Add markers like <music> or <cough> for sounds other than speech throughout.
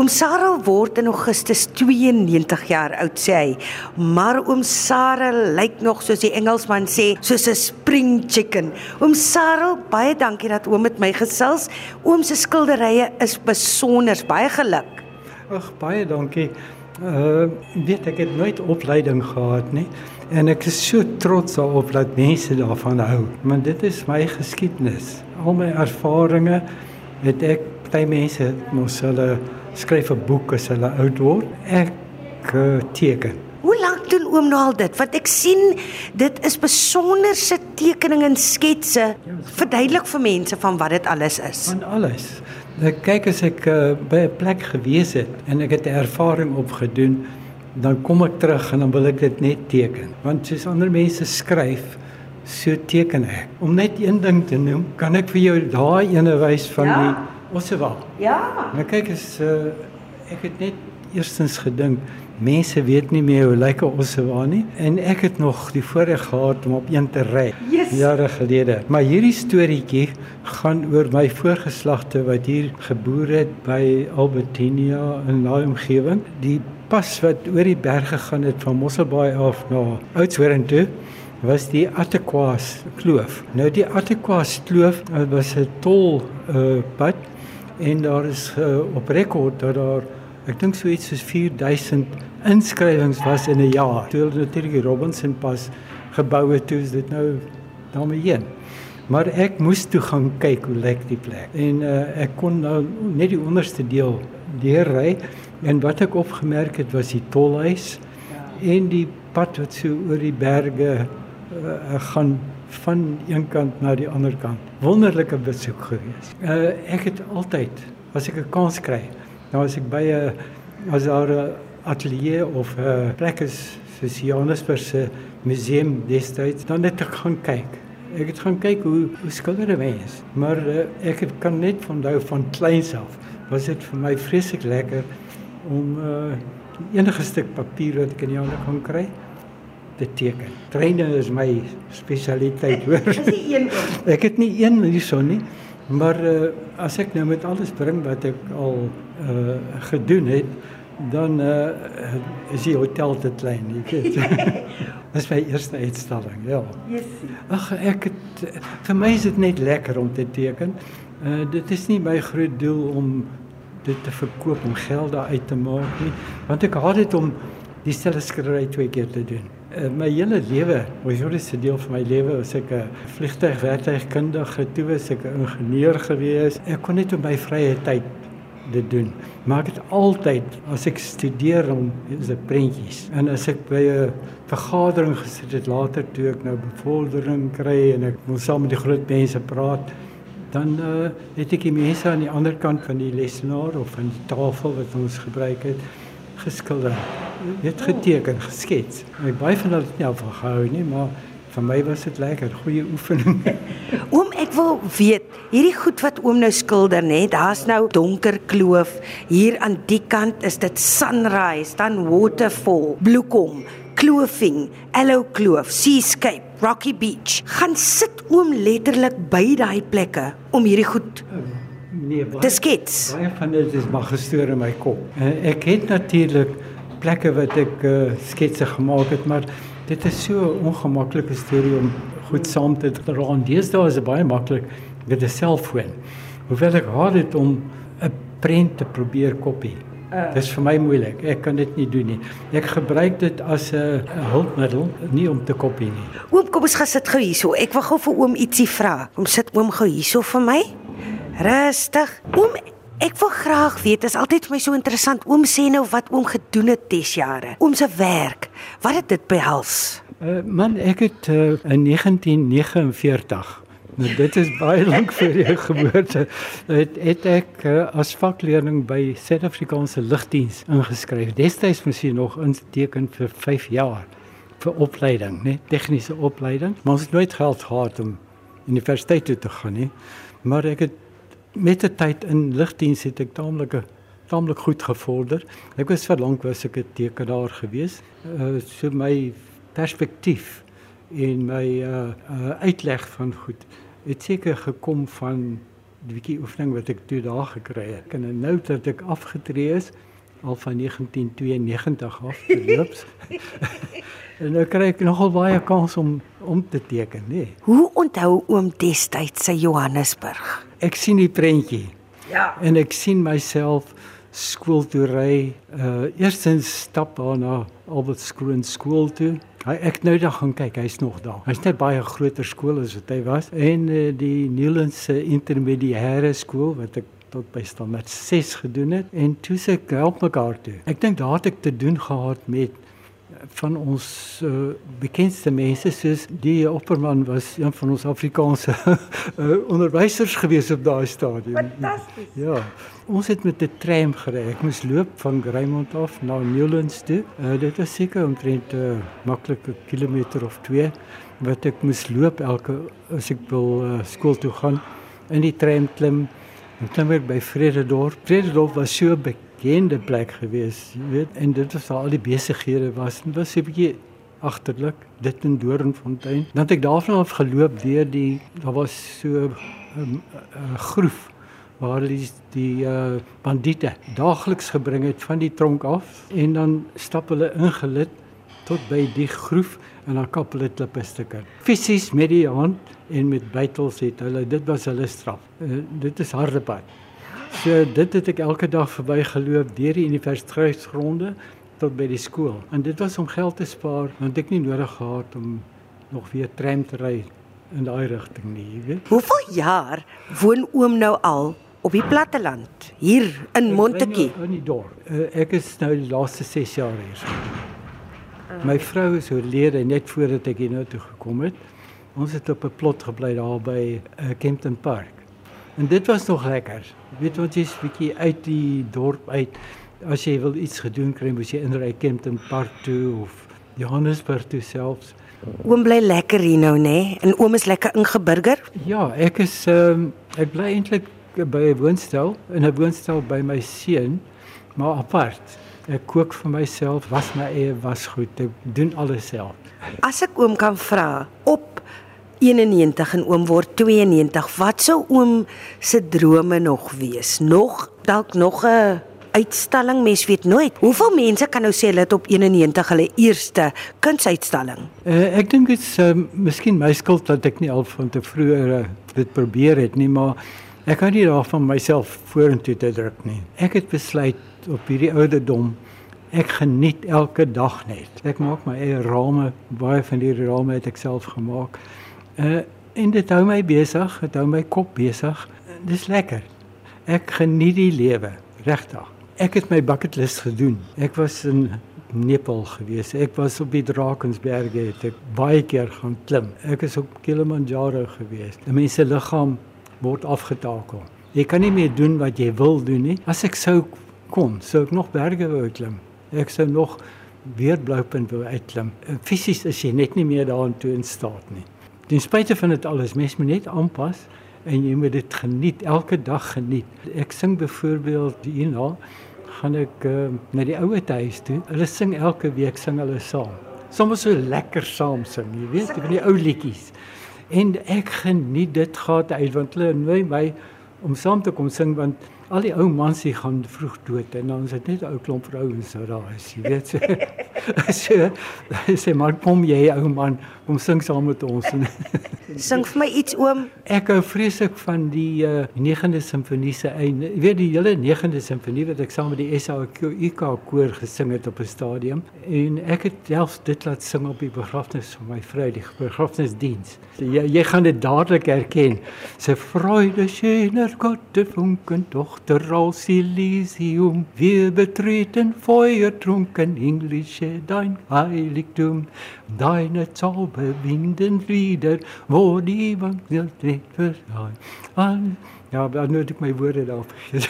Oom Sarel word in Augustus 92 jaar oud sê hy. Maar oom Sarel lyk nog soos die Engelsman sê, soos 'n spring chicken. Oom Sarel, baie dankie dat oom met my gesels. Oom se skilderye is besonder baie geluk. Ag baie dankie. Uh weet ek het nooit opleiding gehad nie en ek is so trots daarop dat mense daarvan hou. Want dit is my geskiedenis. Al my ervarings het ek baie mense mos hulle skryf 'n boek as hulle oud word. Ek uh, teken. Hoe lank doen oom nou al dit? Want ek sien dit is besonderse tekeninge en sketse. Verduidelik vir mense van wat dit alles is. Van alles. Ek kyk as ek uh, by 'n plek gewees het en ek het 'n ervaring opgedoen, dan kom ek terug en dan wil ek dit net teken. Want soos ander mense skryf, so teken ek. Om net een ding te noem, kan ek vir jou daai ene wys van Ja. die Ossewa. Ja. Maar kyk as uh, ek het net eerstens gedink mense weet nie meer hoe lyk 'n Ossewa nie en ek het nog die voorreg gehad om op een te ry Yes. jare gelede. Maar hierdie storieetjie gaan oor my voorgeslagte wat hier geboer het by Albertinia in daai omgewing. Die pas wat oor die berge gaan het van Mosselbaai af na Oudtshoorn toe was die Attequa's kloof. Nou die Attequa's kloof uh, was 'n tol uh, pad en daar is uh, op rekord dat daar ek dink so iets soos 4000 inskrywings was in 'n jaar. Toe hulle natuurlik die Robinson pas gebou het, toe is dit nou daarmee heen. Maar ek moes toe gaan kyk hoe lyk die plek. En uh, ek kon nou net die onderste deel deurry en wat ek opgemerk het was die tolhuis ja. en die pad wat so oor die berge uh, gaan van een kant na die ander kant. Wonderlike besoek gewees. Uh, ek het altyd as ek 'n kans kry, nou as ek by 'n as daar 'n ateljee of 'n plek is soos Johannesburg se museum destyds, dan het ek gaan kyk. Ek het gaan kyk hoe hoe skilder mense, maar uh, ek kan net onthou van kleins af was dit vir my vreeslik lekker om uh, enige stuk papier wat ek in die hande kan kry te teken. Treine is my spesialiteit, hoor. Dis die een. <laughs> Ek het nie een hierson nie, maar uh, as ek nou met alles bring wat ek al uh, gedoen het, dan uh, is die hotel te klein, jy weet. <laughs> <laughs> Dis my eerste uitstalling, ja. Jessie. Ag ek het vir my is dit net lekker om te teken. Uh dit is nie my groot doel om dit te verkoop om geld daar uit te maak nie, want ek haat dit om dieselfde skildery twee keer te doen. Uh, my hele lewe, majoritiese deel van my lewe was ek 'n vliegtuigwerktuigkundige, toe was ek 'n ingenieur gewees. Ek kon net op my vrye tyd dit doen. Maar ek het altyd as ek studeer om is dit prentjies. En as ek by 'n vergadering gesit het later toe ek nou bevordering kry en ek moet saam met die groot mense praat, dan uh, het ek die mense aan die ander kant van die lesenaar of van die tafel wat ons gebruik het geskilder. Net geteken, geskets. Het baie van dit nie afgehou nie, maar vir my was dit lekker, goeie oefening. <laughs> Oom, ek wil weet, hierdie goed wat oom nou skilder, nê, daar's nou donker kloof. Hier aan die kant is dit sunrise, dan waterfall, bloekom, kloofing, Allow Kloof, Seascape, Rocky Beach. Gaan sit oom letterlik by daai plekke om hierdie goed Nee, baie, te skets. baie van dit is maar gestoor in my kop. Uh, ek het natuurlik plekke wat ek uh, sketse gemaak het, maar dit is so 'n ongemaklike storie om goed saam te dra. En deesdae is dit baie maklik met 'n selfoon. Hoewel ek haat dit om 'n prent te probeer kopie. Uh. Dis vir my moeilik. Ek kan dit nie doen nie. Ek gebruik dit as 'n hulpmiddel, nie om te kopie nie. Oom, kom ons gaan sit gou hierso. Ek wil gou vir oom ietsie vra. Kom sit oom gou hierso vir my. Rustig. Oom, ek wil graag weet, is altyd vir my so interessant. Oom sê nou wat oom gedoen het des jare. Oom se werk. Wat het dit behels? Uh, man, ek het uh, in 1949 Nou dit is baie lank voor jou <laughs> geboorte. Het, het ek uh, as vakleerling by Suid-Afrikaanse Lugdiens ingeskryf. Destyds moes jy nog inteken vir 5 jaar vir opleiding, né? Tegniese opleiding. Maar ons het nooit geld gehad om universiteit toe te gaan nie. Maar ek het met die tyd in lugdiens het ek taamlik taamlik goed gevorder. Ek was vir lank was ek 'n tekenaar gewees. Uh, so my perspektief en my uh, uh uitleg van goed het seker gekom van die bietjie oefening wat ek toe daar gekry het. En nou dat ek afgetree is al van 1992 af verloops. <laughs> en nou kry ek nogal baie kans om om te teken, nê. Nee. Hoe onthou oom destyds sy Johannesburg? Ek sien die prentjie. Ja. En ek sien myself skool toe ry. Uh eerstens stap daar na Albert Skroon skool toe. Hy ek nou dan gaan kyk, hy's nog daar. Hy's net baie groter skool as wat hy was en uh, die Newlands intermediêre skool wat ek tot by standaard 6 gedoen het en toe se help mekaar toe. Ek dink daar het ek te doen gehad met van ons uh, bekendste mense soos die opperman was een van ons Afrikaanse uh, <laughs> onderwysers gewees op daai stadium. Fantasties. Ja. Ons het met 'n tram gery. Ek moes loop van Greymont af na Newlands toe. Uh, dit was seker omtrent 'n uh, maklike kilometer of 2 wat ek moes loop elke as ek wil uh, skool toe gaan. In die tram klim. En klim ek by Vrededorp. Vrededorp was so bekend bekende plek gewees, jy weet, en dit was al die besighede was, dit was 'n bietjie agterlik, dit in Doornfontein. Dan het ek daarvan af geloop deur die daar was so 'n um, uh, groef waar die die uh, bandiete daagliks gebring het van die tronk af en dan stap hulle ingelid tot by die groef en dan kap hulle klippe stukke. Fisies met die hand en met bytels het hulle dit was hulle straf. Uh, dit is harde pad. So dit het ek elke dag verbygeloop deur die universiteitsgronde tot by die skool. En dit was om geld te spaar want ek nie nodig gehad om nog weer tram te ry in daai rigting nie, jy weet. Hoeveel jaar woon oom nou al op die platteland hier in Montetjie? In die dorp. Uh, ek is nou die laaste 6 jaar hier. My vrou is oorlede net voordat ek hier nou toe gekom het. Ons het op 'n plot gebly daar by uh, Kempton Park. En dit was nog lekker. Weet wat jy's bietjie uit die dorp uit. As jy wil iets gedoen kry, moet jy inry Kempton Park toe of Johannesburg toe selfs. Oom bly lekker hier nou, nê? Nee? En oom is lekker ingeburger? Ja, ek is um, ek bly eintlik by 'n woonstel, in 'n woonstel by my seun, maar apart. Ek kook vir myself, was my eie wasgoed, ek doen alles self. As ek oom kan vra, op 91 en oom word 92. Wat sou oom se drome nog wees? Nog dalk nog 'n uitstalling, mens weet nooit. Hoeveel mense kan nou sê hulle het op 91 hulle eerste kunsuitstalling? Uh, ek dink dit is uh, miskien my skuld dat ek nie al van te vroeër uh, dit probeer het nie, maar ek kan nie daarvan myself vorentoe te druk nie. Ek het besluit op hierdie ouderdom Ek geniet elke dag net. Ek maak my eie rame, baie van die rame het ek self gemaak. Uh en dit hou my besig, dit hou my kop besig. Dis lekker. Ek geniet die lewe, regtig. Ek het my bucket list gedoen. Ek was in Nepal gewees. Ek was op die Drakensberge, het ek baie keer gaan klim. Ek is op Kilimanjaro gewees. 'n Mens se liggaam word afgetakel. Jy kan nie meer doen wat jy wil doen nie. As ek sou kon, sou ek nog berge wou klim. Ek sou nog weer Bloupunt wou uitklim. Fisies is jy net nie meer daartoe in staat nie. Ten spyte van dit alles, mens moet net aanpas en jy moet dit geniet, elke dag geniet. Ek sing byvoorbeeld hierna gaan ek uh, na die ouer huis toe. Hulle sing elke week sing hulle saam. Sommige so lekker saam sing, jy weet, van die ou liedjies. En ek geniet dit gehad uit want hulle nooi my om saam te kom sing want al die ou mans hier gaan vroeg dood en dan is dit net ou klomp vrouens wat daar is, jy weet. <laughs> So, so sê maar kom jy ou man, kom sing saam met ons. <laughs> sing vir my iets oom. Ek hou vreeslik van die uh, 9de simfonie se einde. Jy weet die hele 9de simfonie wat ek saam met die SAIK koor gesing het op 'n stadium en ek het self dit laat sing op die begrafnis van my vrou, die begrafnisdiens. Jy jy gaan dit dadelik herken. Sy Freude schöner Gott Funken doch Tochter aus Elysium, wir betreten feuertrunken englische dein Heiligtum, deine zauberwinden Lieder, wo die Wandel nicht versagt. Ja, maar nou het ek my woorde daar vergeet.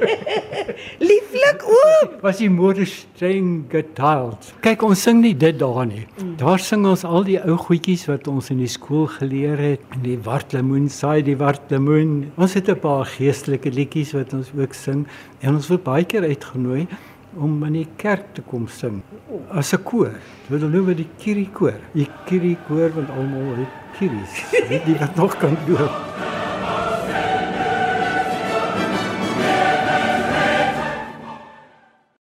<laughs> Lieflik oom. Was die moeder streng getaald. Kyk, ons sing nie dit daar nie. Daar sing ons al die ou goedjies wat ons in die skool geleer het. Die wartlemoen, saai die wartlemoen. Ons het 'n paar geestelike liedjies wat ons ook sing en ons word baie keer uitgenooi om in die kerk te kom sing as 'n koor. Hulle noem dit die Kiri koor. Die Kiri koor want almal het kiries. Weet jy wat nog kan doen?